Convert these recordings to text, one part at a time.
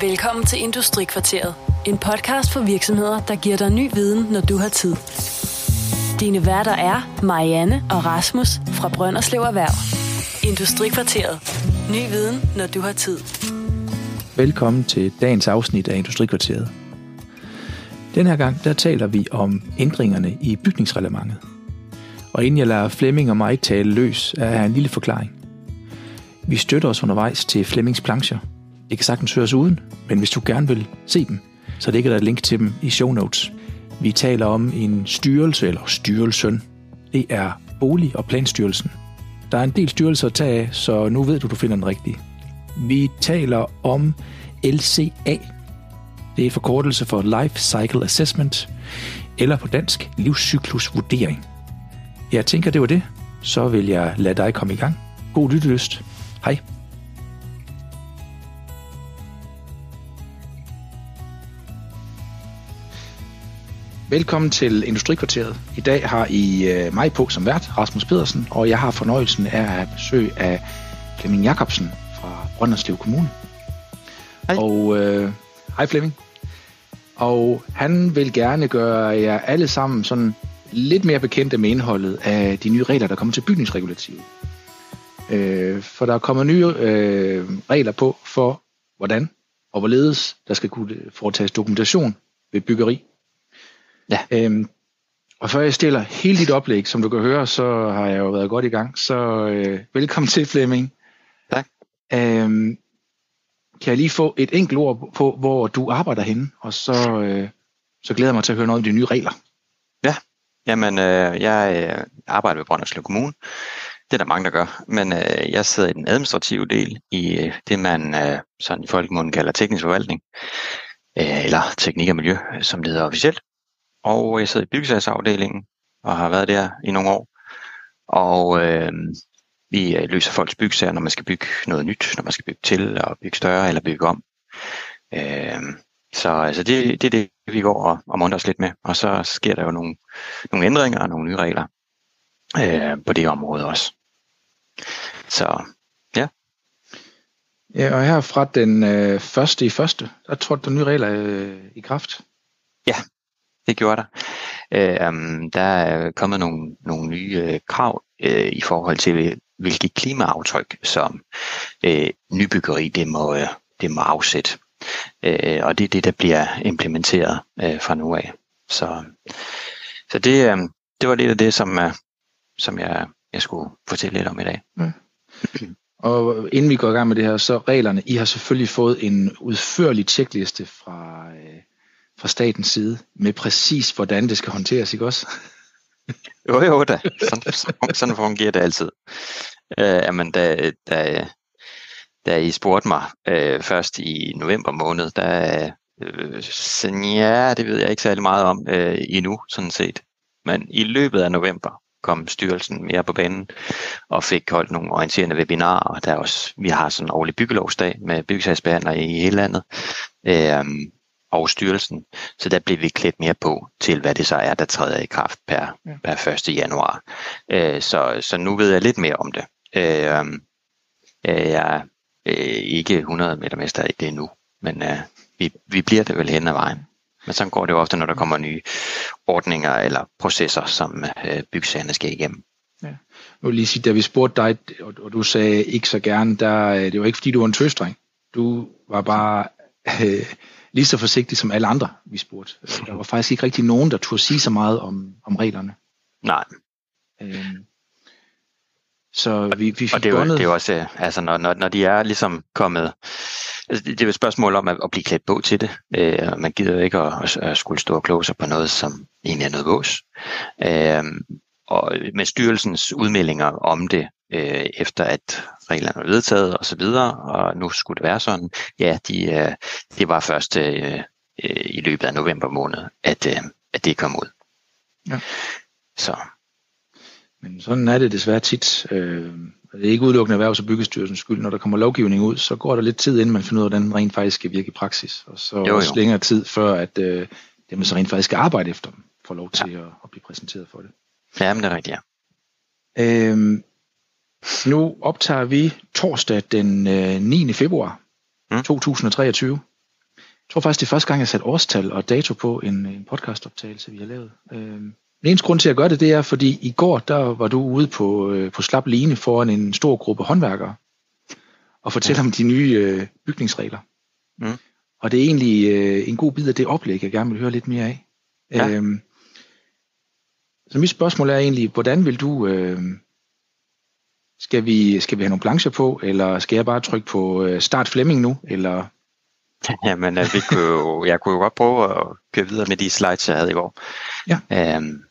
Velkommen til Industrikvarteret. En podcast for virksomheder, der giver dig ny viden, når du har tid. Dine værter er Marianne og Rasmus fra Brønderslev Erhverv. Industrikvarteret. Ny viden, når du har tid. Velkommen til dagens afsnit af Industrikvarteret. Den her gang, der taler vi om ændringerne i bygningsreglementet. Og inden jeg lader Flemming og mig tale løs, er her en lille forklaring. Vi støtter os undervejs til Flemmings plancher. Det kan sagtens høres uden, men hvis du gerne vil se dem, så ligger der et link til dem i show notes. Vi taler om en styrelse eller styrelsen. Det er Bolig- og Planstyrelsen. Der er en del styrelser at tage af, så nu ved du, du finder den rigtige. Vi taler om LCA. Det er forkortelse for Life Cycle Assessment, eller på dansk livscyklusvurdering. Jeg tænker, det var det. Så vil jeg lade dig komme i gang. God lyttelyst. Hej. Velkommen til Industrikvarteret. I dag har I øh, mig på som vært, Rasmus Pedersen, og jeg har fornøjelsen af at besøge af Flemming Jacobsen fra Brønderslev Kommune. Hej. Og øh, hej Flemming. Og han vil gerne gøre jer alle sammen sådan lidt mere bekendte med indholdet af de nye regler, der kommer til bygningsregulativet. Øh, for der er kommet nye øh, regler på for, hvordan og hvorledes der skal kunne foretages dokumentation ved byggeri. Ja. Øhm, og før jeg stiller hele dit oplæg, som du kan høre, så har jeg jo været godt i gang. Så øh, velkommen til, Flemming. Tak. Øhm, kan jeg lige få et enkelt ord på, hvor du arbejder henne? Og så, øh, så glæder jeg mig til at høre noget om de nye regler. Jamen, øh, jeg øh, arbejder ved Brønderslev Kommune. Det er der mange, der gør. Men øh, jeg sidder i den administrative del i øh, det, man øh, sådan i folkemunden kalder teknisk forvaltning. Øh, eller teknik og miljø, som det hedder officielt. Og jeg sidder i byggesagsafdelingen og har været der i nogle år. Og øh, vi øh, løser folks byggesager, når man skal bygge noget nyt, når man skal bygge til og bygge større eller bygge om. Øh, så altså det, det er det, vi går og, og munter os lidt med. Og så sker der jo nogle, nogle ændringer og nogle nye regler øh, på det område også. Så Ja, og her fra den øh, første i første, der trådte der nye regler øh, i kraft det gjorde der. Øh, der er kommet nogle, nogle nye øh, krav øh, i forhold til, hvilke klimaaftryk, som øh, nybyggeri det må, øh, det må afsætte. Øh, og det er det, der bliver implementeret øh, fra nu af. Så, så det, øh, det var lidt af det, som, øh, som jeg, jeg skulle fortælle lidt om i dag. Mm. Og inden vi går i gang med det her, så reglerne, I har selvfølgelig fået en udførlig tjekliste fra, øh, fra statens side, med præcis hvordan det skal håndteres, ikke også? Jo, jo da. Sådan, sådan- sådan fungerer det altid. Øh, jamen, da, da, da I spurgte mig øh, først i november måned, der øh, sådan, ja, det ved jeg ikke særlig meget om øh, endnu, sådan set. Men i løbet af november kom styrelsen mere på banen og fik holdt nogle orienterende webinarer, og der er også, vi har sådan en årlig byggelovsdag med byggesagsbehandlere i hele landet. Øh, og styrelsen. Så der blev vi klædt mere på til, hvad det så er, der træder i kraft per, Ja. ja. per 1. januar. Øh, så, så nu ved jeg lidt mere om det. Øh, øh, jeg er ikke 100 meter mester i det endnu, men øh, vi, vi bliver det vel hen ad vejen. Men sådan går det jo ofte, når der kommer nye ordninger eller processer, som øh, byggesagerne skal igennem. Jeg vil lige sige, da vi spurgte dig, og, og du sagde ikke så gerne, der, øh, det var ikke fordi, du var en tøstreng. Du var bare øh, lige så forsigtig som alle andre, vi spurgte. Der var faktisk ikke rigtig nogen, der turde sige så meget om, om reglerne. Nej, Øh, så vi, vi fik og det er jo, det er jo også, øh, altså når, når, når de er ligesom kommet, altså det er jo et spørgsmål om at, at blive klædt på til det. Øh, og man gider jo ikke at, at, at skulle stå og kloge sig på noget, som egentlig er noget vås. Øh, og med styrelsens udmeldinger om det, øh, efter at reglerne er vedtaget og så videre, og nu skulle det være sådan, ja, de, øh, det var først øh, øh, i løbet af november måned, at, øh, at det kom ud. Ja. Så Men sådan er det desværre tit. Øh, det er ikke udelukkende erhvervs- og byggestyrelsens skyld. Når der kommer lovgivning ud, så går der lidt tid, inden man finder ud af, hvordan den rent faktisk skal virke i praksis. Og så Jo, jo. også længere tid, før at øh, dem, så rent faktisk skal arbejde efter dem, får lov til at, at blive præsenteret for det. ja, men det er rigtigt, ja. Øhm, nu optager vi torsdag den øh, 9. februar Mm. 2023. tror faktisk, det er første gang, jeg satte årstal og dato på en, en podcastoptagelse, vi har lavet. Øh, den eneste grund til at gøre det, det er, fordi i går, der var du ude på, øh, på slap line foran en stor gruppe håndværkere og fortælle ja. om de nye øh, bygningsregler. Mm. Og det er egentlig øh, en god bid af det oplæg, jeg gerne vil høre lidt mere af. Ja. Øhm, så mit spørgsmål er egentlig, hvordan vil du... Øh, skal vi, skal vi have nogle plancher på, eller skal jeg bare trykke på øh, start Flemming nu, eller... Jamen, øh, vi kunne jo, jeg kunne jo godt prøve at køre videre med de slides, jeg havde i går. Ja. Øhm,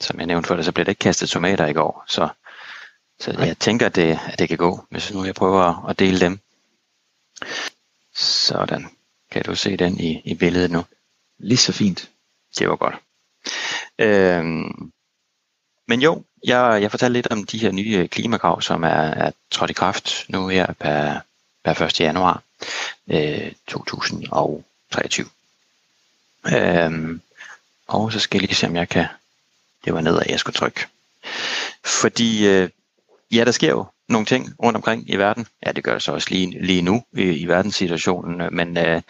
som jeg nævnte for dig, så blev det ikke kastet tomater i går, så, så jeg tænker, at det, at det kan gå, hvis nu jeg prøver at dele dem. Sådan. Kan du se den i, i billedet nu? Lige så fint. Det var godt. Øhm, men jo, jeg, jeg fortalte lidt om de her nye øh, klimakrav, som er, er trådt i kraft nu her per, per 1. januar øh, 2023. Øhm, og så skal jeg lige se, om jeg kan... Det var nedad, jeg skulle trykke. Fordi øh, ja, der sker jo nogle ting rundt omkring i verden. Ja, det gør det så også lige, lige nu i, i verdenssituationen, men øh,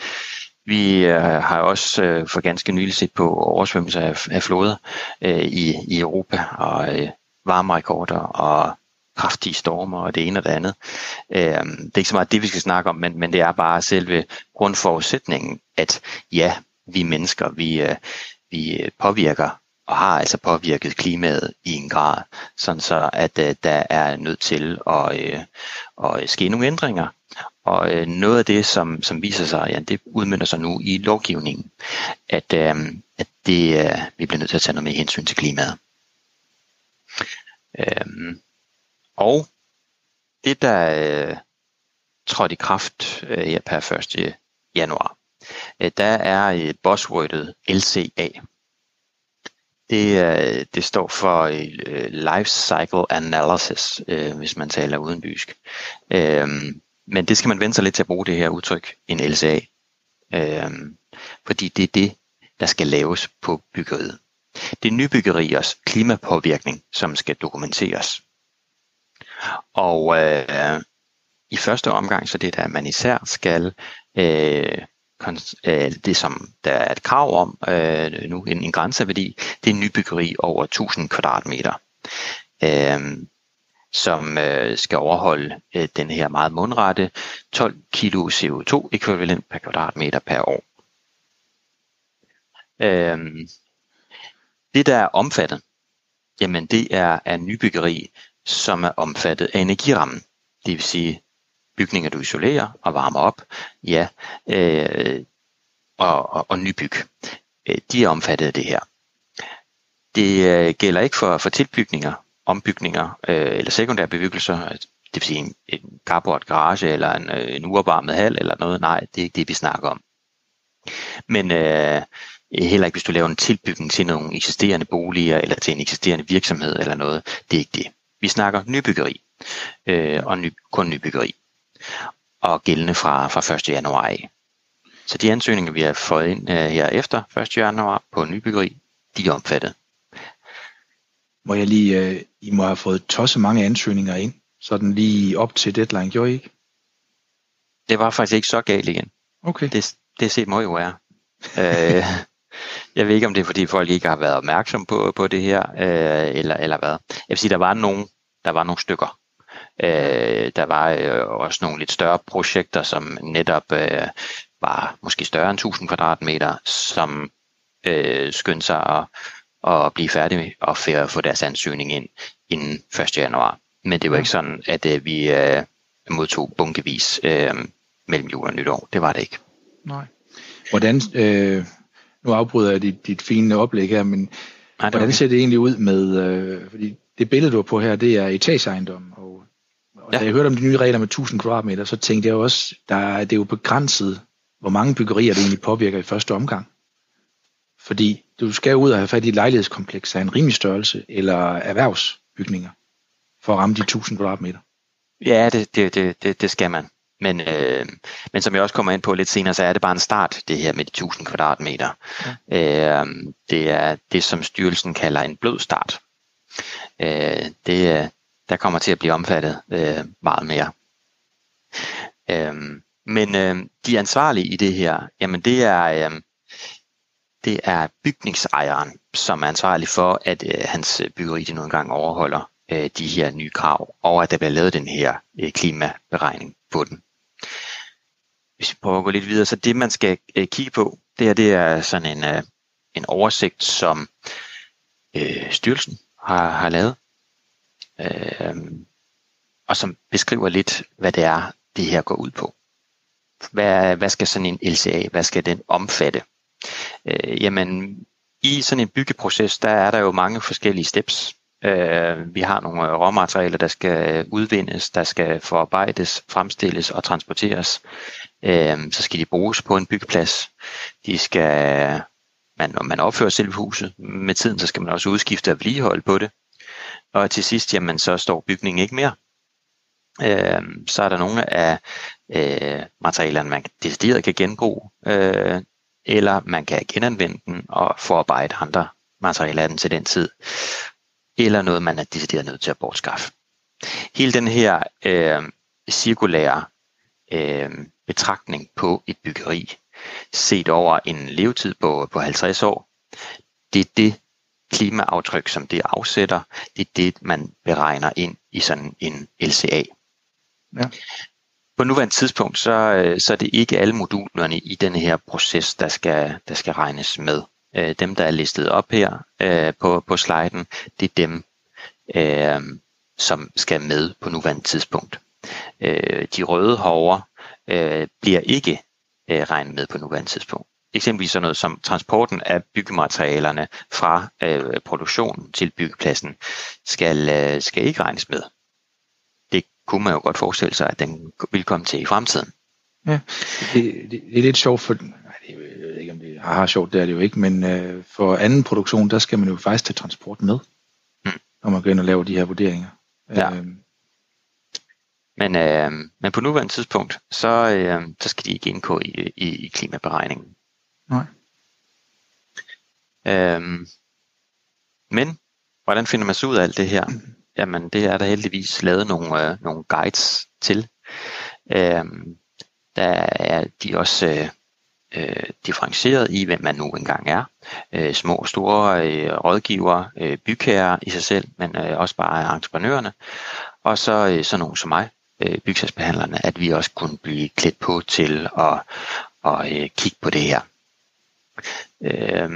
vi øh, har også øh, for ganske nylig set på oversvømmelser af, af floder øh, i, i Europa og øh, varmerekorder og kraftige stormer og det ene og det andet. Øh, det er ikke så meget det, vi skal snakke om, men, men det er bare selve grundforudsætningen, at ja, vi mennesker, vi, øh, vi påvirker og har altså påvirket klimaet i en grad, sådan så at øh, der er nødt til at, øh, at ske nogle ændringer. Og øh, noget af det, som, som viser sig, ja, det udmynder sig nu i lovgivningen, at, øh, at det, øh, vi bliver nødt til at tage noget med hensyn til klimaet. Øh, og det, der øh, trådte i kraft øh, her per 1. januar, øh, der er øh, buzzwordet LCA, det, det står for øh, Life Cycle Analysis, øh, hvis man taler udenbysk. Øh, men det skal man vende sig lidt til at bruge det her udtryk, en LCA. Fordi det er det, der skal laves på byggeriet. Det er nybyggeriers klimapåvirkning, som skal dokumenteres. Og øh, i første omgang, så det der, at man især skal øh, øh, det, som der er et krav om øh, nu, en, en grænseværdi, det er nybyggeri over 1000 kvadratmeter, øh, som øh, skal overholde øh, den her meget mundrette 12 kilo CO2 ekvivalent per kvadratmeter per år. Øh, det, der er omfattet, jamen det er, er nybyggeri, som er omfattet af energirammen. Det vil sige bygninger, du isolerer og varmer op, ja, øh, og, og, og nybyg. Øh, de er omfattet af det her. Det øh, gælder ikke for, for tilbygninger, ombygninger øh, eller sekundære bebyggelser, det vil sige en, en carport garage eller en, øh, en uopvarmet hal eller noget. Nej, det er ikke det, vi snakker om. Men øh, heller ikke, hvis du laver en tilbygning til nogle eksisterende boliger eller til en eksisterende virksomhed eller noget. Det er ikke det. Vi snakker nybyggeri øh, og ny, kun nybyggeri og gældende fra, fra 1. januar af. Så de ansøgninger, vi har fået ind uh, her efter 1. januar på nybyggeri, de er omfattet. Må jeg lige, uh, I må have fået tosse mange ansøgninger ind, sådan lige op til deadline, gjorde I ikke? Det var faktisk ikke så galt igen. Okay. Det, det set må jo være. uh, jeg ved ikke, om det er, fordi folk ikke har været opmærksom på, på det her, uh, eller, eller hvad. Jeg vil sige, der var nogle, der var nogle stykker, Øh, der var øh, også nogle lidt større projekter, som netop øh, var måske større end 1000 kvadratmeter, som øh, skyndte sig at, at blive færdige og få deres ansøgning ind inden 1. januar. Men det var ikke sådan, at øh, vi øh, modtog bunkevis øh, mellem jul og nytår. Det var det ikke. Nej. Hvordan, øh, nu afbryder jeg dit, dit fine oplæg her, men Nej, hvordan okay. ser det egentlig ud med, øh, fordi det billede, du har på her, det er etageejendom, og og ja. da jeg hørte om de nye regler med 1000 kvadratmeter, så tænkte jeg også, der, det er jo begrænset, hvor mange byggerier det egentlig påvirker i første omgang. Fordi du skal ud og have fat i et lejlighedskompleks af en rimelig størrelse, eller erhvervsbygninger, for at ramme de 1000 kvadratmeter. Ja, det, det, det, det, det skal man. Men, øh, men som jeg også kommer ind på lidt senere, så er det bare en start, det her med de 1000 kvadratmeter. Ja. Øh, det er det, som styrelsen kalder en blød start. Øh, det, der kommer til at blive omfattet øh, meget mere. Øhm, Men øh, de ansvarlige i det her, jamen det er, øh, det er bygningsejeren, som er ansvarlig for, at øh, hans byggeri de nu engang overholder øh, de her nye krav, og at der bliver lavet den her øh, klimaberegning på den. Hvis vi prøver at gå lidt videre, så det man skal øh, kigge på, det her det er sådan en, øh, en oversigt, som øh, styrelsen har, har lavet, øh, og som beskriver lidt, hvad det er, det her går ud på. Hvad, hvad skal sådan en LCA, hvad skal den omfatte? Øh, jamen, i sådan en byggeproces, der er der jo mange forskellige steps. Øh, vi har nogle råmaterialer, der skal udvindes, der skal forarbejdes, fremstilles og transporteres. Øh, så skal de bruges på en byggeplads. De skal, man, når man opfører selve huset, med tiden så skal man også udskifte og vedligeholde på det. Og til sidst, jamen, så står bygningen ikke mere. Øh, så er der nogle af øh, materialerne, man decideret kan genbruge, øh, eller man kan genanvende den og forarbejde andre materialer af den til den tid, eller noget, man er decideret nødt til at bortskaffe. Hele den her øh, cirkulære øh, betragtning på et byggeri, set over en levetid på, på 50 år, det er det klimaaftryk, som det afsætter, det er det, man beregner ind i sådan en LCA. Ja. På nuværende tidspunkt, så, øh, så er det ikke alle modulerne i denne her proces, der skal, der skal regnes med. Øh, dem, der er listet op her øh, på, på sliden, det er dem, som skal med på nuværende tidspunkt. De røde hover bliver ikke regnet med på nuværende tidspunkt. Eksempelvis sådan noget som transporten af byggematerialerne fra produktionen til byggepladsen skal, skal ikke regnes med kunne man jo godt forestille sig, at den vil komme til i fremtiden. Ja, det, det, det er lidt sjovt, for jeg ved ikke, om det har sjovt, det er det jo ikke, men øh, for anden produktion, der skal man jo faktisk tage transport med, mm. når man går ind og laver de her vurderinger. Ja. Øh, men, øh, men på nuværende tidspunkt, så, øh, så skal de ikke indgå i, i, i klimaberegningen. Nej. Øh, men, hvordan finder man så ud af alt det her? Jamen, det er der heldigvis lavet nogle, øh, nogle guides til. Øh, der er de også øh, øh, differentieret i, hvem man nu engang er. Øh, små og store øh, rådgivere, øh, bygherrer i sig selv, men øh, også bare entreprenørerne. Og så øh, sådan nogle som mig, øh, bygsagsbehandlerne, at vi også kunne blive klædt på til at, at øh, kigge på det her. Øh,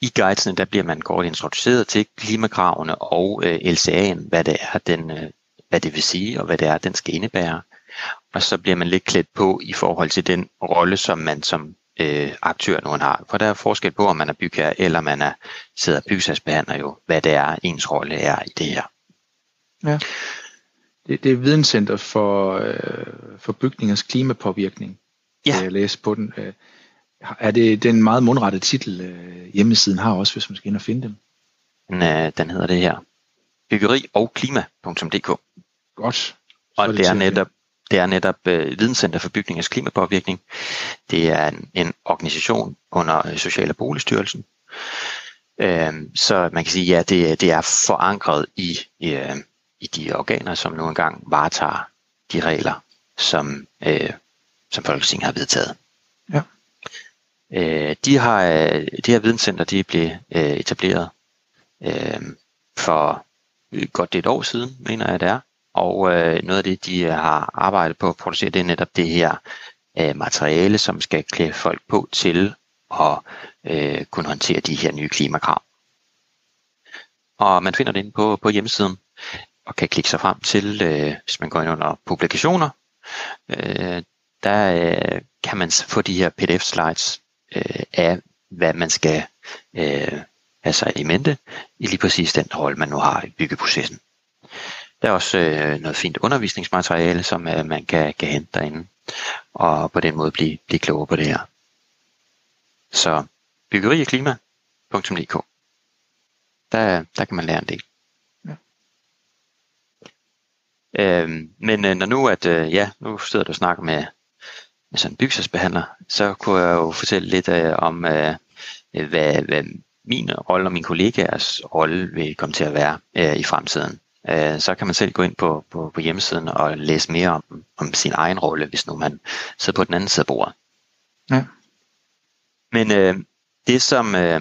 i guidesene der bliver man kort introduceret til klimakravene og øh, LCA'en, hvad det er, den, øh, hvad det vil sige og hvad det er, den skal indebære. Og så bliver man lidt klædt på i forhold til den rolle, som man som øh, aktør nu har. For der er forskel på, om man er bygherre eller man er sidder og byggesagsbehandler jo, hvad det er, ens rolle er i det her. Ja. Det, det er videnscenter for, øh, for bygningers klimapåvirkning. Ja. Jeg læste på den. Øh, er det den meget mundrette titel, øh, hjemmesiden har også, hvis man skal ind og finde dem? Den, øh, den hedder det her. Byggeri og klima.dk. Godt. og det, det er netop, det er netop øh, Videnscenter for Bygningers Klimapåvirkning. Det er en, en organisation under Social- og Boligstyrelsen. Øh, så man kan sige, ja, det, det er forankret i, i, i de organer, som nu engang varetager de regler, som, øh, som Folketinget har vedtaget. Øh, de har, øh, det her videnscenter de blev øh, etableret øh, for godt et år siden, mener jeg det er. Og øh, noget af det, de øh, har arbejdet på at producere, det er netop det her øh, materiale, som skal klæde folk på til at øh, kunne håndtere de her nye klimakrav. Og man finder det inde på, på hjemmesiden og kan klikke sig frem til, øh, hvis man går ind under publikationer, øh, der øh, kan man få de her pdf-slides, øh, af, hvad man skal øh, have sig i mente i lige præcis den rolle, man nu har i byggeprocessen. Der er også øh, noget fint undervisningsmateriale, som øh, man kan, kan hente derinde, og på den måde blive, blive klogere på det her. Så byggeri og klima.dk der, der kan man lære en del. Øhm, men øh, når nu at, øh, ja, nu sidder du og snakker med, sådan en bygsagsbehandler, så kunne jeg jo fortælle lidt øh, om, øh, hvad, hvad min rolle og min kollegaers rolle vil komme til at være øh, i fremtiden. øh, så kan man selv gå ind på, på, på hjemmesiden og læse mere om, om sin egen rolle, hvis nu man sidder på den anden side af bordet. Ja. Men øh, det, som øh,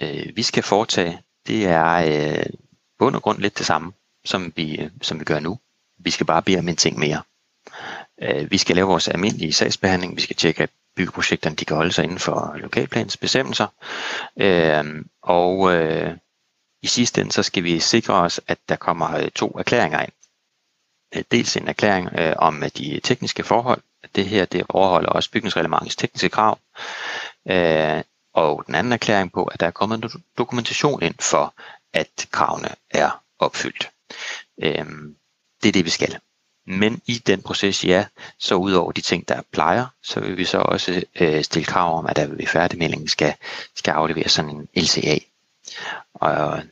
øh, vi skal foretage, det er øh, bund og grund lidt det samme, som vi, øh, som vi gør nu. Vi skal bare bede om en ting mere. Øh, vi skal lave vores almindelige sagsbehandling. Vi skal tjekke, at byggeprojekterne de kan holde sig inden for lokalplanens bestemmelser. Øh, og øh, i sidste ende, så skal vi sikre os, at der kommer to erklæringer ind. Dels en erklæring om de tekniske forhold. Det her det overholder også bygningsreglementets tekniske krav. Og den anden erklæring på, at der er kommet dokumentation ind for, at kravene er opfyldt. Øh, det er det, vi skal. Men i den proces, ja, så udover de ting, der plejer, så vil vi så også øh, stille krav om, at der ved færdigmeldingen skal, skal aflevere sådan en LCA. Og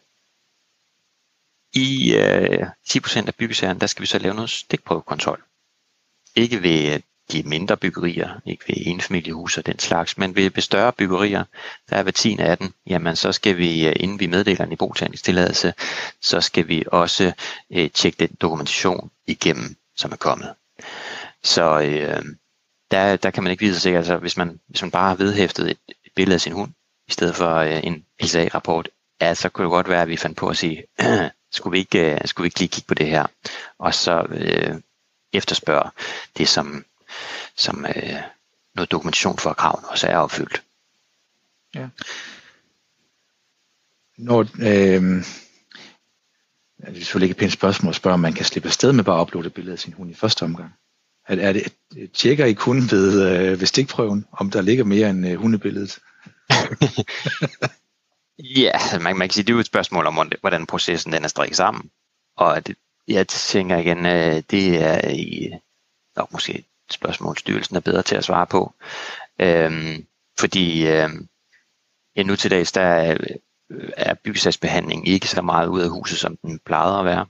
i øh, 10% af byggesagerne, der skal vi så lave noget stikprøvekontrol. Ikke ved øh, de mindre byggerier, ikke ved enfamiliehus og den slags, men ved, større byggerier, der er hver 10 af den, jamen så skal vi, øh, inden vi meddeler en ibrugtagningstilladelse, så skal vi også øh, tjekke den dokumentation igennem, som er kommet. Så øh, der, der kan man ikke vide sig sikkert, altså hvis man, hvis man bare har vedhæftet et, et billede af sin hund, i stedet for øh, en LSA-rapport, ja, så kunne det godt være, at vi fandt på at sige, skulle vi ikke, øh, skulle vi ikke lige kigge på det her, og så øh, efterspørge det, som, som øh, noget dokumentation for, at kraven også er opfyldt. Ja. Når, øh, det er selvfølgelig ikke et pænt spørgsmål at spørge, om man kan slippe afsted med bare at uploade billedet af sin hund i første omgang. Er, er det, tjekker I kun ved, øh, ved stikprøven, om der ligger mere end øh, hundebilledet? ja, man, man kan sige, det er jo et spørgsmål om, hvordan processen den er strikket sammen. Og det, jeg tænker igen, øh, det er i, nok måske et spørgsmål, styrelsen er bedre til at svare på. Øhm, fordi øh, ja, nu til dags, der er, er byggesagsbehandling ikke så meget ud af huset, som den plejede at være.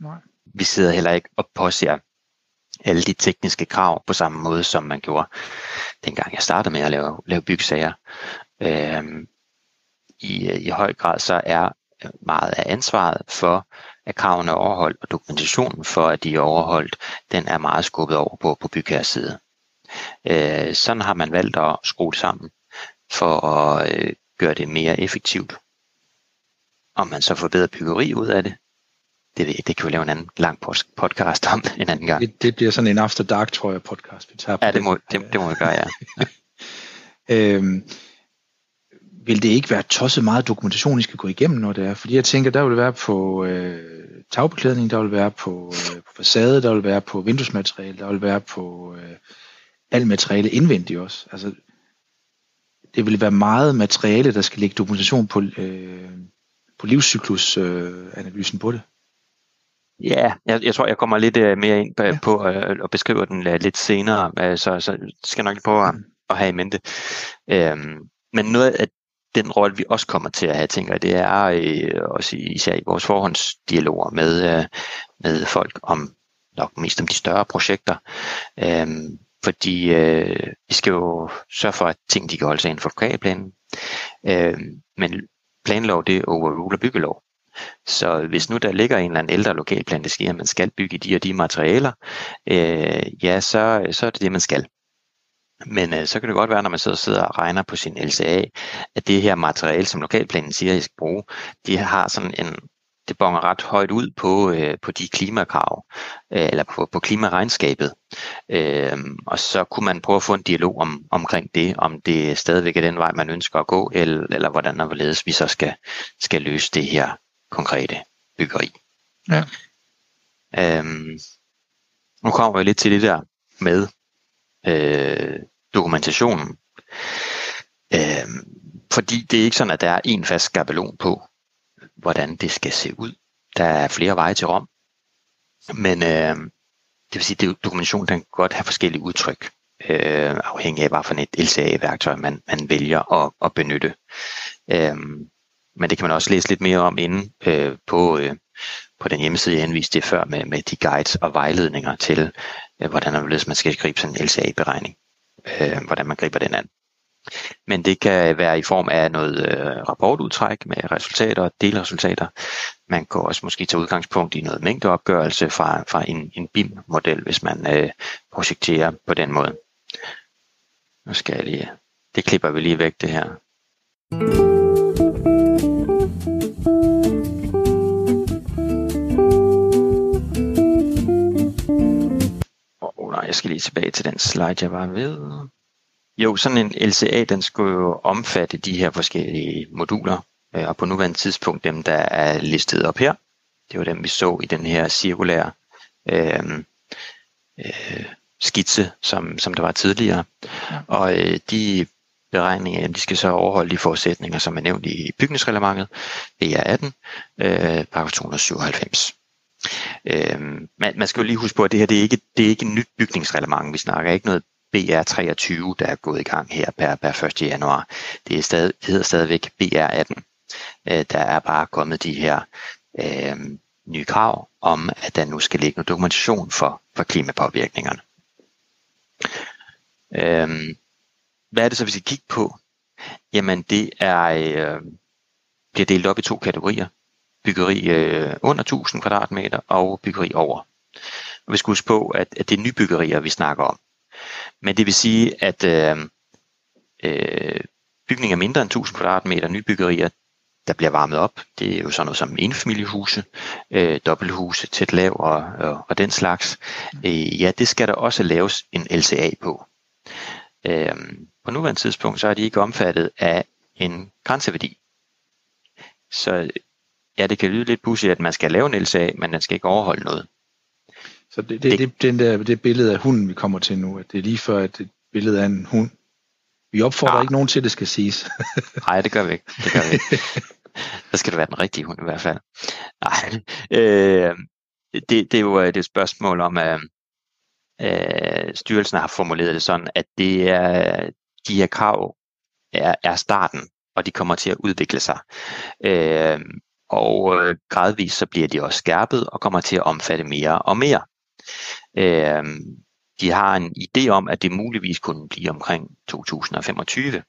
Nej. Vi sidder heller ikke og påser alle de tekniske krav på samme måde, som man gjorde dengang jeg startede med at lave, lave byggesager. Øhm, i, I høj grad så er meget af ansvaret for, at kravene er overholdt, og dokumentationen for, at de er overholdt, den er meget skubbet over på, på bygherres side. Øh, sådan har man valgt at skrue sammen for at øh, gøre det mere effektivt. Om man så får bedre byggeri ud af det, det ved jeg Det kan vi lave en anden lang podcast om en anden gang. Det, det bliver sådan en After Dark, tror jeg, podcast, vi tager. Ja, det må, det, det må vi gøre, ja. øhm, vil det ikke være tosset meget dokumentation, I skal gå igennem, når det er? Fordi jeg tænker, der vil være på øh, tagbeklædning, der vil være på, øh, på facade, der vil være på vinduesmateriale, der vil være på øh, alt materiale indvendigt også. Altså, det vil være meget materiale, der skal lægge dokumentation på, øh, på livscyklusanalysen øh, på det. Ja, jeg, jeg tror, jeg kommer lidt uh, mere ind på, ja. på uh, og beskriver den uh, lidt senere, uh, så, så skal jeg nok lige prøve at, at have i mente. Uh, men noget af den rolle, vi også kommer til at have, tænker jeg, det er øh, også især i vores forhåndsdialoger med, øh, med folk om nok mest om de større projekter. Øh, fordi øh, vi skal jo sørge for, at ting de kan holde sig inden for lokalplanen. Øh, men planlov, det overruler byggelov. Så hvis nu der ligger en eller anden ældre lokalplan, der siger, at man skal bygge de og de materialer, øh, ja, så, så er det det, man skal. Men øh, så kan det godt være, når man sidder, sidder og regner på sin LCA, at det her materiale, som lokalplanen siger, at I skal bruge, de har sådan en, det bonger ret højt ud på, øh, på de klimakrav, øh, eller på, på klimaregnskabet. Øh, og så kunne man prøve at få en dialog om, omkring det, om det stadigvæk er den vej, man ønsker at gå, eller, eller hvordan og hvorledes vi så skal, skal løse det her konkrete byggeri. Ja. Øhm, nu kommer vi lidt til det der med, øh, dokumentationen. Øh, fordi det er ikke sådan, at der er en fast skabelon på, hvordan det skal se ud. Der er flere veje til Rom. Men øh, det vil sige, at dokumentation den kan godt have forskellige udtryk, øh, afhængig af, hvad for et LCA-værktøj man, man vælger at, at benytte. Øh, men det kan man også læse lidt mere om inde øh, på, øh, på den hjemmeside, jeg anviste det før, med, med de guides og vejledninger til, øh, hvordan man skal gribe sådan en LCA-beregning øh, hvordan man griber den an men det kan være i form af noget øh, rapportudtræk med resultater og delresultater. Man kan også måske tage udgangspunkt i noget mængdeopgørelse fra, fra en, en BIM-model, hvis man øh, projekterer på den måde. Nu skal jeg lige, det klipper vi lige væk det her. Oh, nej, jeg skal lige tilbage til den slide, jeg var ved. Jo, sådan en LCA, den skulle jo omfatte de her forskellige moduler, øh, og på nuværende tidspunkt dem, der er listet op her. Det var dem, vi så i den her cirkulære øh, øh, skitse, som, som der var tidligere. Ja. Og øh, de beregninger, de skal så overholde de forudsætninger, som er nævnt i bygningsreglementet, BR18, øh, paragraf 297. Øh, man, man skal jo lige huske på, at det her det er ikke, det er ikke et nyt bygningsreglement. Vi snakker ikke noget BR23, der er gået i gang her per, per 1. januar. Det, er stadig, det hedder stadigvæk BR18. Øh, der er bare kommet de her øh, nye krav om, at der nu skal ligge noget dokumentation for, for klimapåvirkningerne. Øh, hvad er det så, vi skal kigge på? Jamen det er, øh, bliver delt op i to kategorier. Byggeri øh, under 1000 kvadratmeter og byggeri over. Og vi skal huske på, at, at det er nybyggerier, vi snakker om. Men det vil sige, at øh, øh, bygninger mindre end 1000 kvadratmeter, nybyggerier, der bliver varmet op, det er jo sådan noget som enfamiliehuse, øh, dobbelthuse, tæt lav og, og, og den slags. Øh, ja, det skal der også laves en LCA på. Øh, på nuværende tidspunkt, så er de ikke omfattet af en grænseværdi. Så ja, det kan lyde lidt pudsigt, at man skal lave en LCA, men den skal ikke overholde noget. Så det, det, det, den der, det billede af hunden, vi kommer til nu, at det er lige før et billede af en hund. Vi opfordrer ja. ikke nogen til, at det skal siges. Nej, det gør vi ikke. Det gør vi ikke. Der skal det være den rigtige hund i hvert fald. Nej, øh, det, det, er jo det er et spørgsmål om, at øh, styrelsen har formuleret det sådan, at det er, de her krav er, er starten, og de kommer til at udvikle sig. Øh, og øh, gradvist så bliver de også skærpet og kommer til at omfatte mere og mere. Øh, de har en idé om, at det muligvis kunne blive omkring 2025.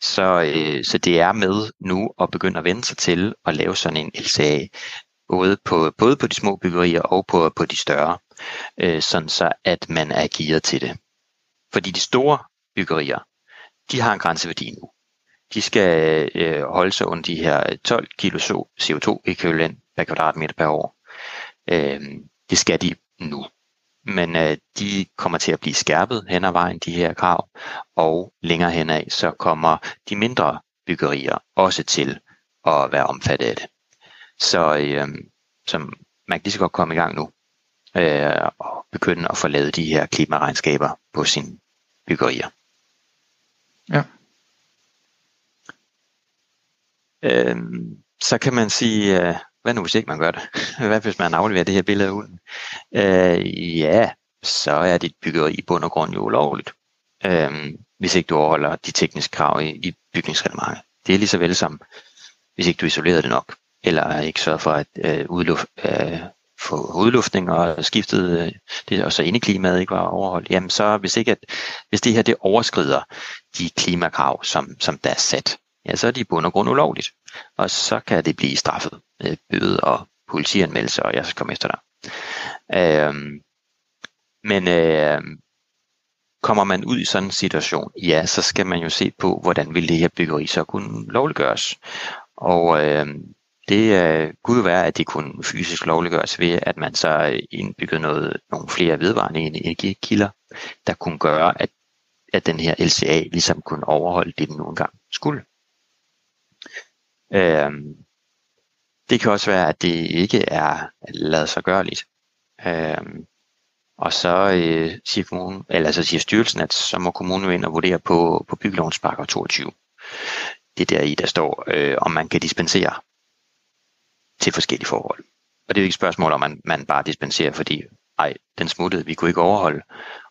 Så, øh, så det er med nu at begynde at vende sig til at lave sådan en LCA, både på, både på de små byggerier og på, på de større, øh, sådan så at man er gearet til det. Fordi de store byggerier, de har en grænseværdi nu. De skal øh, holde sig under de her 12 kilo CO2-ekvivalent per kvadratmeter per år. Øh, det skal de nu. Men øh, de kommer til at blive skærpet hen ad vejen, de her krav, og længere hen ad, så kommer de mindre byggerier også til at være omfattet af det. Så, øh, så man kan lige så godt komme i gang nu øh, og begynde at få lavet de her klimaregnskaber på sine byggerier. Ja. Øh, så kan man sige, øh, hvad nu hvis ikke man gør det? Hvad hvis man afleverer det her billede ud? Øh, ja, så er dit byggeri i bund og grund jo ulovligt. Øh, hvis ikke du overholder de tekniske krav i, i bygningsreglementet. Det er lige så vel som, hvis ikke du isolerer det nok, eller ikke sørger for at øh, udluft, øh, få udluftning og skiftet øh, det, og så indeklimaet ikke var overholdt, jamen så hvis ikke at, hvis det her det overskrider de klimakrav, som, som der er sat, ja, så er de i bund og grund ulovligt. Og så kan det blive straffet med bøde og politianmeldelse, og jeg skal komme efter dig. Øhm, men øh, kommer man ud i sådan en situation, ja, så skal man jo se på, hvordan vil det her byggeri så kunne lovliggøres. Og øh, det øh, kunne jo være, at det kunne fysisk lovliggøres ved, at man så indbyggede noget, nogle flere vedvarende energikilder, der kunne gøre, at, at den her LCA ligesom kunne overholde det, den nu engang skulle. Øhm, det kan også være, at det ikke er lavet sig gørligt. Øhm, og så øh, siger, kommunen, eller så siger styrelsen, at så må kommunen ind og vurdere på, på byggelovens paragraf 22. Det er der i, der står, øh, om man kan dispensere til forskellige forhold. Og det er jo ikke et spørgsmål om, man, man bare dispenserer, fordi ej, den smuttede, vi kunne ikke overholde,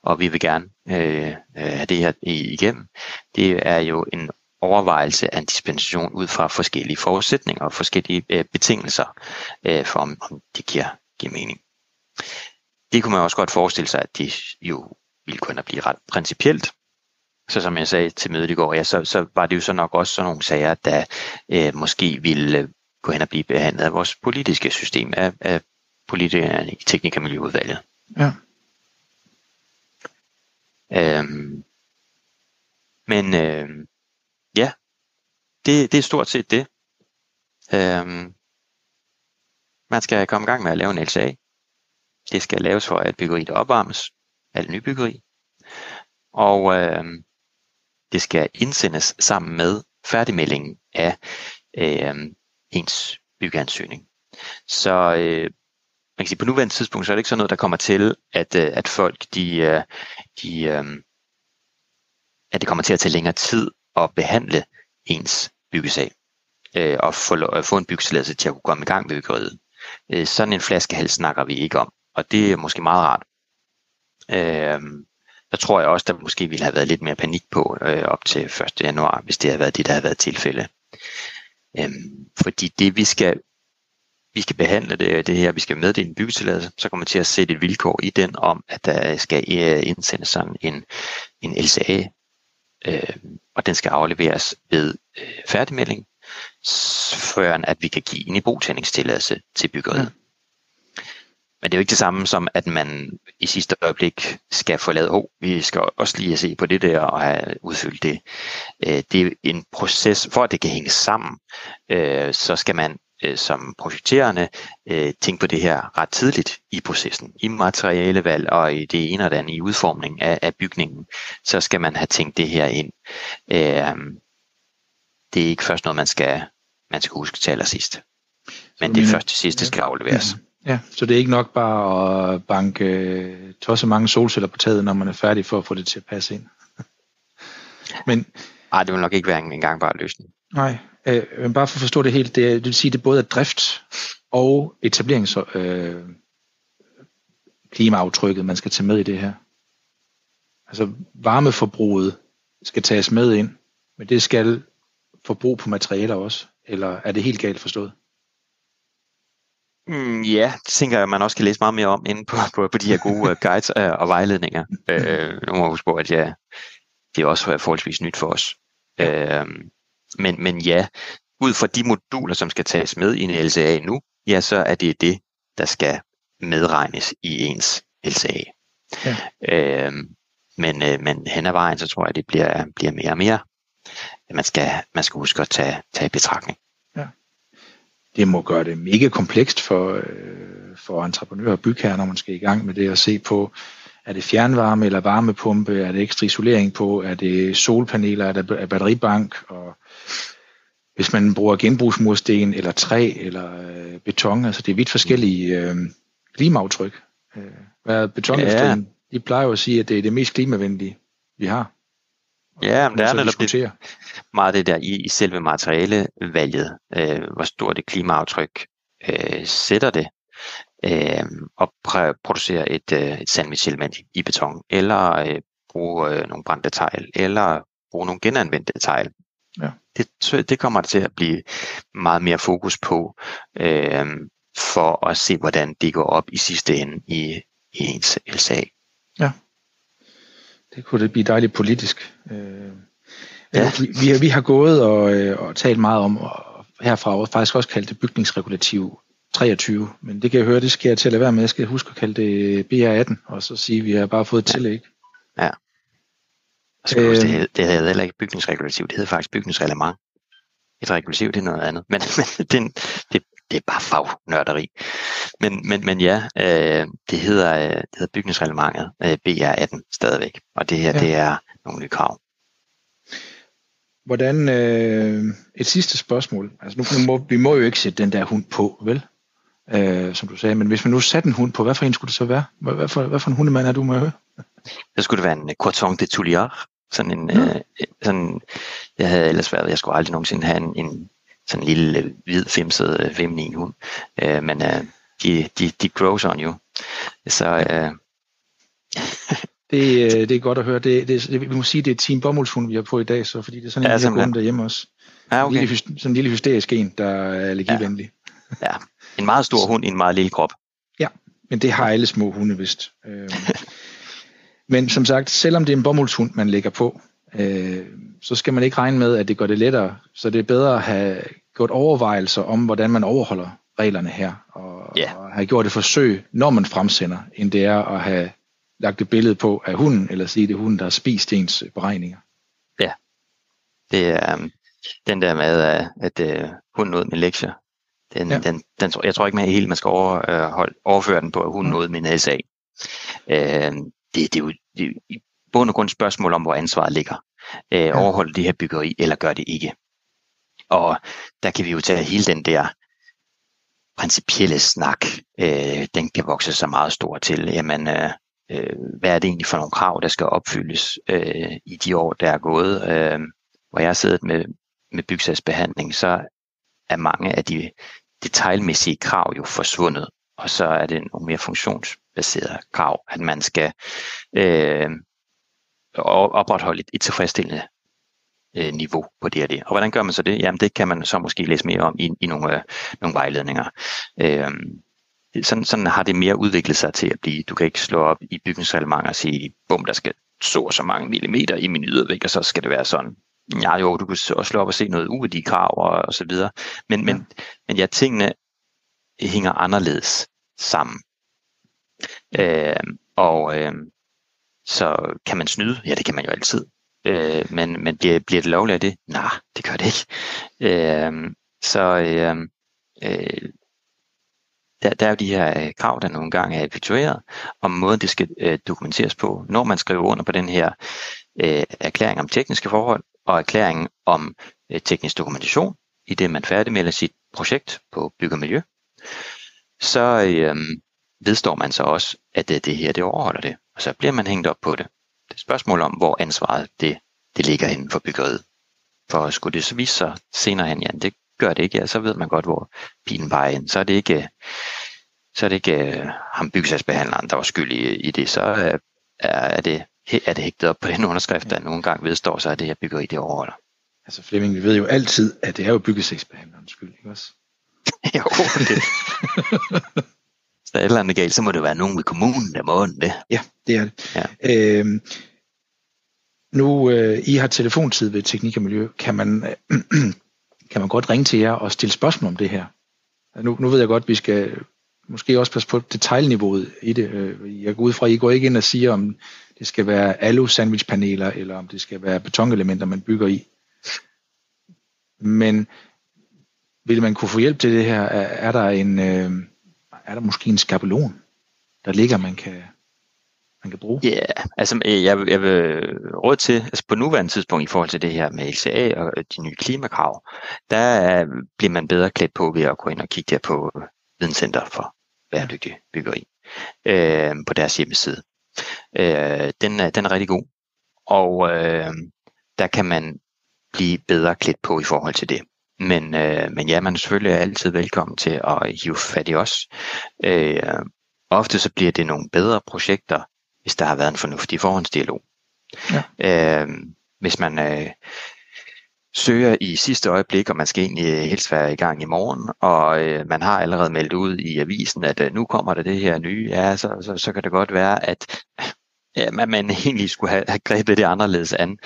og vi vil gerne øh, øh have det her igennem. Det er jo en overvejelse af en dispensation ud fra forskellige forudsætninger og forskellige øh, betingelser, øh, for om, om det giver, giver mening. Det kunne man også godt forestille sig, at det jo ville kunne blive ret principielt. så som jeg sagde til mødet i går, ja, så, så var det jo så nok også sådan nogle sager, der øh, måske ville øh, gå hen og blive behandlet af vores politiske system, af, af politikerne i teknik- og miljøudvalget. Ja. Øhm, men øh, ja, det, det er stort set det. Øhm, man skal komme i gang med at lave en LCA. Det skal laves for, at byggeriet opvarmes, alt nybyggeri. Og øhm, det skal indsendes sammen med færdigmeldingen af øhm, ens byggeansøgning. Så øh, man kan sige, på nuværende tidspunkt, så er det ikke sådan noget, der kommer til, at, øh, at folk, de, øh, de, øh, at det kommer til at tage længere tid at behandle ens byggesag øh, og få, få en byggetilladelse til at kunne komme i gang med byggeriet. Øh, sådan en flaskehals snakker vi ikke om, og det er måske meget rart. Øh, der tror jeg også, der måske ville have været lidt mere panik på øh, op til 1. januar, hvis det havde været det, der havde været tilfælde. Øh, fordi det vi skal vi skal behandle det, det her, vi skal meddele en byggetilladelse, så kommer vi til at sætte et vilkår i den om, at der skal øh, indsendes sådan en, en LCA, øh, og den skal afleveres ved øh, færdigmelding, før at vi kan give en ibrugtændingstilladelse til byggeriet. Mm. Men det er jo ikke det samme som, at man i sidste øjeblik skal få lavet, oh, vi skal også lige se på det der og have udfyldt det. Øh, det er en proces, for at det kan hænge sammen, øh, så skal man øh, som projekterende tænke på det her ret tidligt i processen, i materialevalg og i det ene og det andet i udformningen af, af bygningen, så skal man have tænkt det her ind. det er ikke først noget, man skal, man skal huske til allersidst. Men det er først til sidst, det skal afleveres. Ja. Ja, så det er ikke nok bare at banke øh, tosset mange solceller på taget, når man er færdig for at få det til at passe ind. men, Ej, det vil nok ikke være en, en gangbare løsning. Nej, øh, men bare for at forstå det helt, det, det vil sige, at det både er drift og etablerings øh, klimaaftrykket, man skal tage med i det her. Altså varmeforbruget skal tages med ind, men det skal forbrug på materialer også, eller er det helt galt forstået? Mm, ja, det tænker jeg, man også kan læse meget mere om inde på, på, på de her gode uh, guides uh, og vejledninger. Uh, nu må jeg huske på, at ja, det er også forholdsvis nyt for os. Uh, men, men ja, ud fra de moduler, som skal tages med i en LCA nu, ja, så er det det, der skal medregnes i ens LCA. Ja. Uh, men, uh, men hen ad vejen, så tror jeg, det bliver, bliver mere og mere, man skal, man skal huske at tage, tage i betragtning det må gøre det mega komplekst for, øh, for entreprenører og bygherrer, når man skal i gang med det at se på, er det fjernvarme eller varmepumpe, er det ekstra isolering på, er det solpaneler, er det batteribank, og hvis man bruger genbrugsmursten eller træ eller øh, beton, altså det er vidt forskellige øh, klimaaftryk. Øh, hvad betonindustrien, ja. de plejer jo at sige, at det er det mest klimavenlige, vi har. Ja, men der er netop det, meget det der i, i selve materialevalget, øh, hvor stort det klimaaftryk øh, sætter det, øh, og pr- producere et, øh, et sandwich-element i, beton, eller øh, bruge øh, nogle brændte tegl, eller bruge nogle genanvendte tegl. Ja. Det, det kommer til at blive meget mere fokus på, øh, for at se, hvordan det går op i sidste ende i, i ens LSA. Ja. Det kunne det blive dejligt politisk. Øh, ja. vi, vi, vi har gået og, øh, og talt meget om, og herfra og faktisk også kaldt det bygningsregulativ 23, men det kan jeg høre, det skal jeg til at lade være med. Jeg skal huske at kalde det BR18, og så sige, at vi har bare fået et tillæg. Ja. skal øh, det, det hedder heller ikke bygningsregulativ, det hedder faktisk bygningsreglement. Et regulativ, det er noget andet. Men, men det, det, det er bare fagnørderi. Men, men, men ja, øh, det, hedder, øh, det hedder bygningsreglementet øh, BR18 stadigvæk, og det her ja. det er nogle nye krav. Hvordan, øh, et sidste spørgsmål. Altså nu, nu må, vi må jo ikke sætte den der hund på, vel? Øh, som du sagde, men hvis man nu satte en hund på, hvad for en skulle det så være? Hvad, hvad, for, hvad for en hundemand er du med Så skulle det være en Coton de Touliard. Sådan en, ja. øh, sådan, jeg havde ellers været, jeg skulle aldrig nogensinde have en, en sådan en lille øh, hvid femset øh, feminin hund. Øh, men øh, de, de, de grows on you. Så øh, det, øh, det er godt at høre. Det, det, vi må sige, det er Team Bomuldshund, vi har på i dag, så fordi det er sådan en ja, lille hund derhjemme også. Ja, okay. en lille, sådan en lille hysterisk en, der er allergivenlig. Ja. ja, en meget stor hund i en meget lille krop. Ja, men det har alle små hunde vist. Øh, men som sagt, selvom det er en bomuldshund, man lægger på, øh, så skal man ikke regne med, at det gør det lettere. Så det er bedre at have gjort overvejelser om, hvordan man overholder reglerne her, og, Ja. og have gjort et forsøg, når man fremsender, end det er at have lagt et billede på af hunden, eller sige, det er hunden, der har spist ens beregninger. Det er um, den der med, at, uh, hunden nåede min lektier. Den, Ja. den, den, jeg tror ikke mere helt, man skal over, uh, hold, overføre den på, at hunden Mm. nåede min SA. Uh, det, det, er jo, det er i bund og grund et spørgsmål om, hvor ansvaret ligger. Uh, ja. Overholder det her byggeri, eller gør det ikke? Og der kan vi jo tage hele den der principielle snak, øh, den kan vokse så meget stor til. Jamen, øh, øh, hvad er det egentlig for nogle krav, der skal opfyldes øh, i de år, der er gået? Øh, hvor jeg har siddet med, med bygsagsbehandling, så er mange af de detaljmæssige krav jo forsvundet, og så er det nogle mere funktionsbaserede krav, at man skal øh, opretholde et, tilfredsstillende øh, niveau på det og det. Og hvordan gør man så det? Jamen det kan man så måske læse mere om i, i nogle, øh, nogle vejledninger. Øh, sådan, sådan har det mere udviklet sig til at blive. Du kan ikke slå op i bygningsreglementer og sige, bum, der skal så og så mange millimeter i min ydervæg, og så skal det være sådan. Ja, jo, du kan også slå op og se noget uværdie krav og, og så videre. Men, men, men ja, tingene hænger anderledes sammen. Øh, og øh, så kan man snyde? Ja, det kan man jo altid. Øh, men men bliver, bliver det lovligt af det? Nej, det gør det ikke. Øh, så øh, øh, der, der er jo de her øh, krav, der nogle gange er effektueret, om måden det skal øh, dokumenteres på. Når man skriver under på den her øh, erklæring om tekniske forhold, og erklæringen om øh, teknisk dokumentation, i det man færdigmelder sit projekt på byg og miljø, så øh, vedstår man så også, at det, det her, det overholder det. Og så bliver man hængt op på det. Det er et spørgsmål om, hvor ansvaret det, det ligger inden for byggeriet. For skulle det så vise sig senere hen, ja, det gør det ikke, ja, så ved man godt, hvor pilen peger ind. Så er det ikke, så er det ikke uh, ham byggesagsbehandleren, der var skyld i, i det. Så øh, er, er, det, er det hægtet op på den underskrift, der nogle gange vedstår sig, at det her byggeri det overholder. Altså Flemming, vi ved jo altid, at det er jo byggesagsbehandlerens skyld, ikke også? jo, det. Hvis der er et eller andet galt, så må det være nogen ved kommunen, der må det. Ja, det er det. Ja. Øhm, nu, øh, I har telefontid ved Teknik og Miljø. Kan man, øh, kan man godt ringe til jer og stille spørgsmål om det her? Nu, nu ved jeg godt, at vi skal måske også passe på detaljniveauet i det. Øh, Jeg går ud fra, at I går ikke ind og siger, om det skal være alu sandwichpaneler, eller om det skal være betonelementer, man bygger i. Men vil man kunne få hjælp til det her? Er, er der en, øh, er der måske en skabelon, der ligger, man kan, man kan bruge? Ja, yeah, altså øh, jeg, jeg vil råd til, altså på nuværende tidspunkt i forhold til det her med LCA og øh, de nye klimakrav, der bliver man bedre klædt på ved at gå ind og kigge der på øh, Videnscenter for bæredygtig byggeri øh, på deres hjemmeside. Øh, den, er, den er rigtig god, og øh, der kan man blive bedre klædt på i forhold til det. Men, øh, men ja, man er selvfølgelig altid velkommen til at hive fat i os. Øh, ofte så bliver det nogle bedre projekter, hvis der har været en fornuftig forhåndsdialog. Ja. Øh, hvis man øh, søger i sidste øjeblik, og man skal egentlig øh, helst være i gang i morgen, og øh, man har allerede meldt ud i avisen, at øh, nu kommer der det her nye, ja, så, så, så kan det godt være, at ja, man, man egentlig skulle have, have grebet det anderledes an,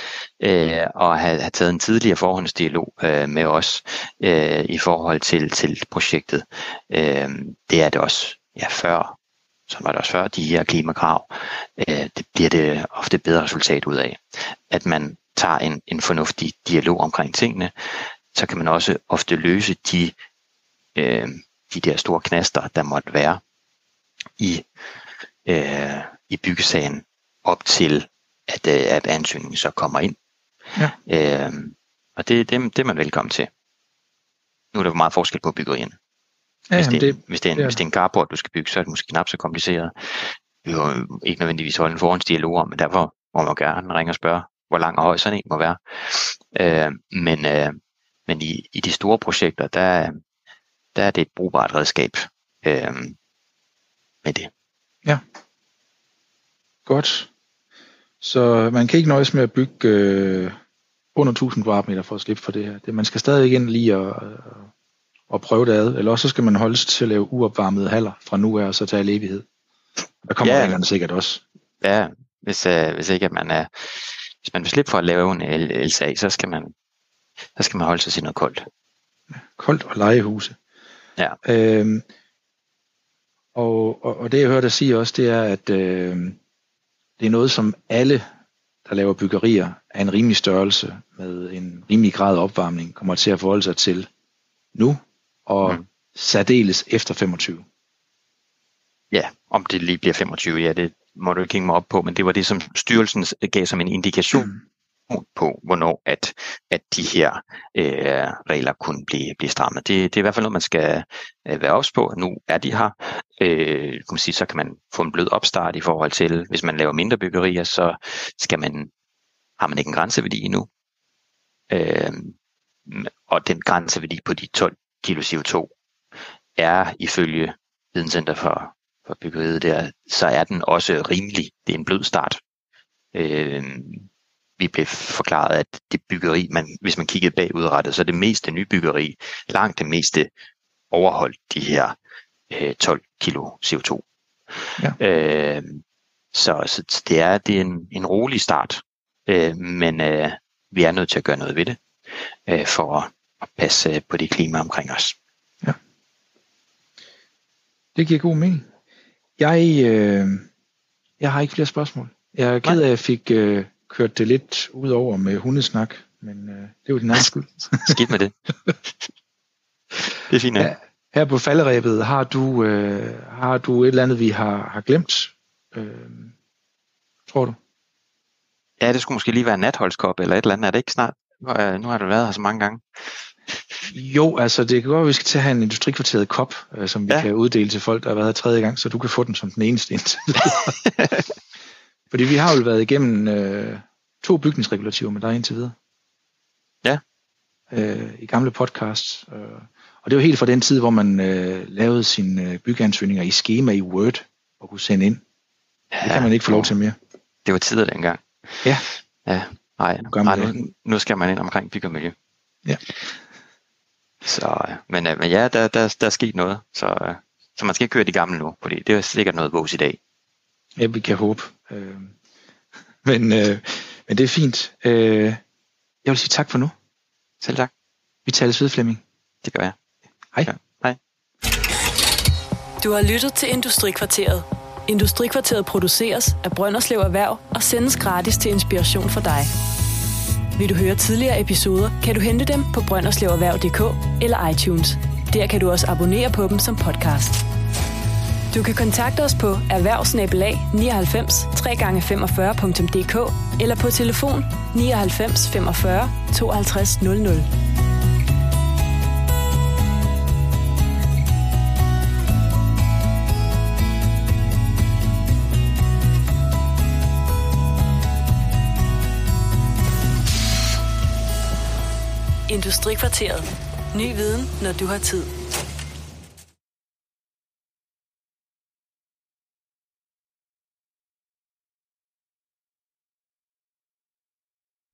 øh, og have, have taget en tidligere forhåndsdialog øh, med os øh, i forhold til, til projektet. Øh, det er det også ja, før som var det også før, de her klimakrav, øh, det bliver det ofte bedre resultat ud af. At man tager en, en fornuftig dialog omkring tingene, så kan man også ofte løse de, øh, de der store knaster, der måtte være i, øh, i byggesagen op til, at, øh, at ansøgningen så kommer ind. Ja. Øh, og det, det, det er man velkommen til. Nu er der meget forskel på byggerierne. Ja, Hvis, det, er, det, hvis, det er en, er hvis det er en carport, du skal bygge, så er det måske knap så kompliceret. Vi har jo ikke nødvendigvis holde en forhåndsdialog om, men derfor må man gerne ringe og spørge, hvor lang og høj sådan en må være. Øh, men øh, men i, i de store projekter, der, der er det et brugbart redskab øh, med det. godt. Så man kan ikke nøjes med at bygge øh, under 1000 kvadratmeter for at slippe for det her. Det, man skal stadig ind lige og, og, og prøve det ad, eller også så skal man holdes til at lave uopvarmede haller fra nu af og så til al evighed. Der kommer Ja. ja. reglerne sikkert også. Ja, hvis, øh, hvis ikke at man er hvis man vil slippe for at lave en LSA, så skal man, så skal man holde sig til noget koldt. Koldt og legehuse. Ja. Øhm, og, og, og det jeg hørte dig sige også, det er, at øh, det er noget, som alle, der laver byggerier af en rimelig størrelse med en rimelig grad af opvarmning, kommer til at forholde sig til nu og mm. særdeles efter 25. Ja, om det lige bliver 25, ja, det må du ikke hænge mig op på, men det var det, som styrelsen gav som en indikation mm. på, hvornår at, at de her øh, regler kunne blive, blive strammet. Det, det er i hvert fald noget, man skal øh, være ops på. Nu er de her. Øh, kan man sige, så kan man få en blød opstart i forhold til, hvis man laver mindre byggerier, så skal man, har man ikke en grænseværdi endnu. Øh, og den grænseværdi på de 12 kilo CO2 er ifølge Videnscenter for for byggeriet der, så er den også rimelig. Det er en blød start. Øh, vi blev forklaret, at det byggeri, man, hvis man kiggede bagudrettet, så det meste nybyggeri, langt det meste overholdt de her øh, 12 kilo CO2. Ja. Øh, så, så det er, det er en, en rolig start, øh, men øh, vi er nødt til at gøre noget ved det, øh, for at, at passe på det klima omkring os. Ja. Det giver god mening. Jeg, øh, jeg har ikke flere spørgsmål. Jeg er ked af, at jeg fik øh, kørt det lidt ud over med hundesnak, men øh, det er jo din egen skyld. Skidt med det. det er fint. Ja, her på falderæbet, har du, øh, har du et eller andet, vi har, har glemt? Øh, tror du? Ja, det skulle måske lige være en natholdskop eller et eller andet. Er det ikke snart? Nu har du været her så mange gange. Jo, altså det kan godt at vi skal til at have en industrikvarteret kop, øh, som vi ja. kan uddele til folk, der har været her tredje gang, så du kan få den som den eneste indtil Fordi vi har jo været igennem øh, to bygningsregulativer med dig indtil videre. Ja. Øh, I gamle podcasts. Øh, og det var helt fra den tid, hvor man øh, lavede sine øh, byggeansøgninger i schema i Word og kunne sende ind. Ja, det kan man ikke få lov til mere. Det var tider dengang. Ja. Ja, nej, nu, nej nu, nu skal man ind omkring bygge Ja. Så, øh, men, øh, men ja, der, der, der er sket noget. Så, øh, så man skal ikke køre de gamle nu, fordi det er sikkert noget vås i dag. Ja, vi kan håbe. Øh, men, øh, men det er fint. Øh, jeg vil sige tak for nu. Selv tak. Vi tales ved, Flemming. Det gør jeg. Hej. Ja, hej. Du har lyttet til Industrikvarteret. Industrikvarteret produceres af Brønderslev Erhverv og sendes gratis til inspiration for dig. Vil du høre tidligere episoder, kan du hente dem på brønderslevererhverv.dk eller iTunes. Der kan du også abonnere på dem som podcast. Du kan kontakte os på erhvervsnabelag 99 3x45.dk eller på telefon 99 45 52 00. Industrikvarteret. Ny viden, når du har tid.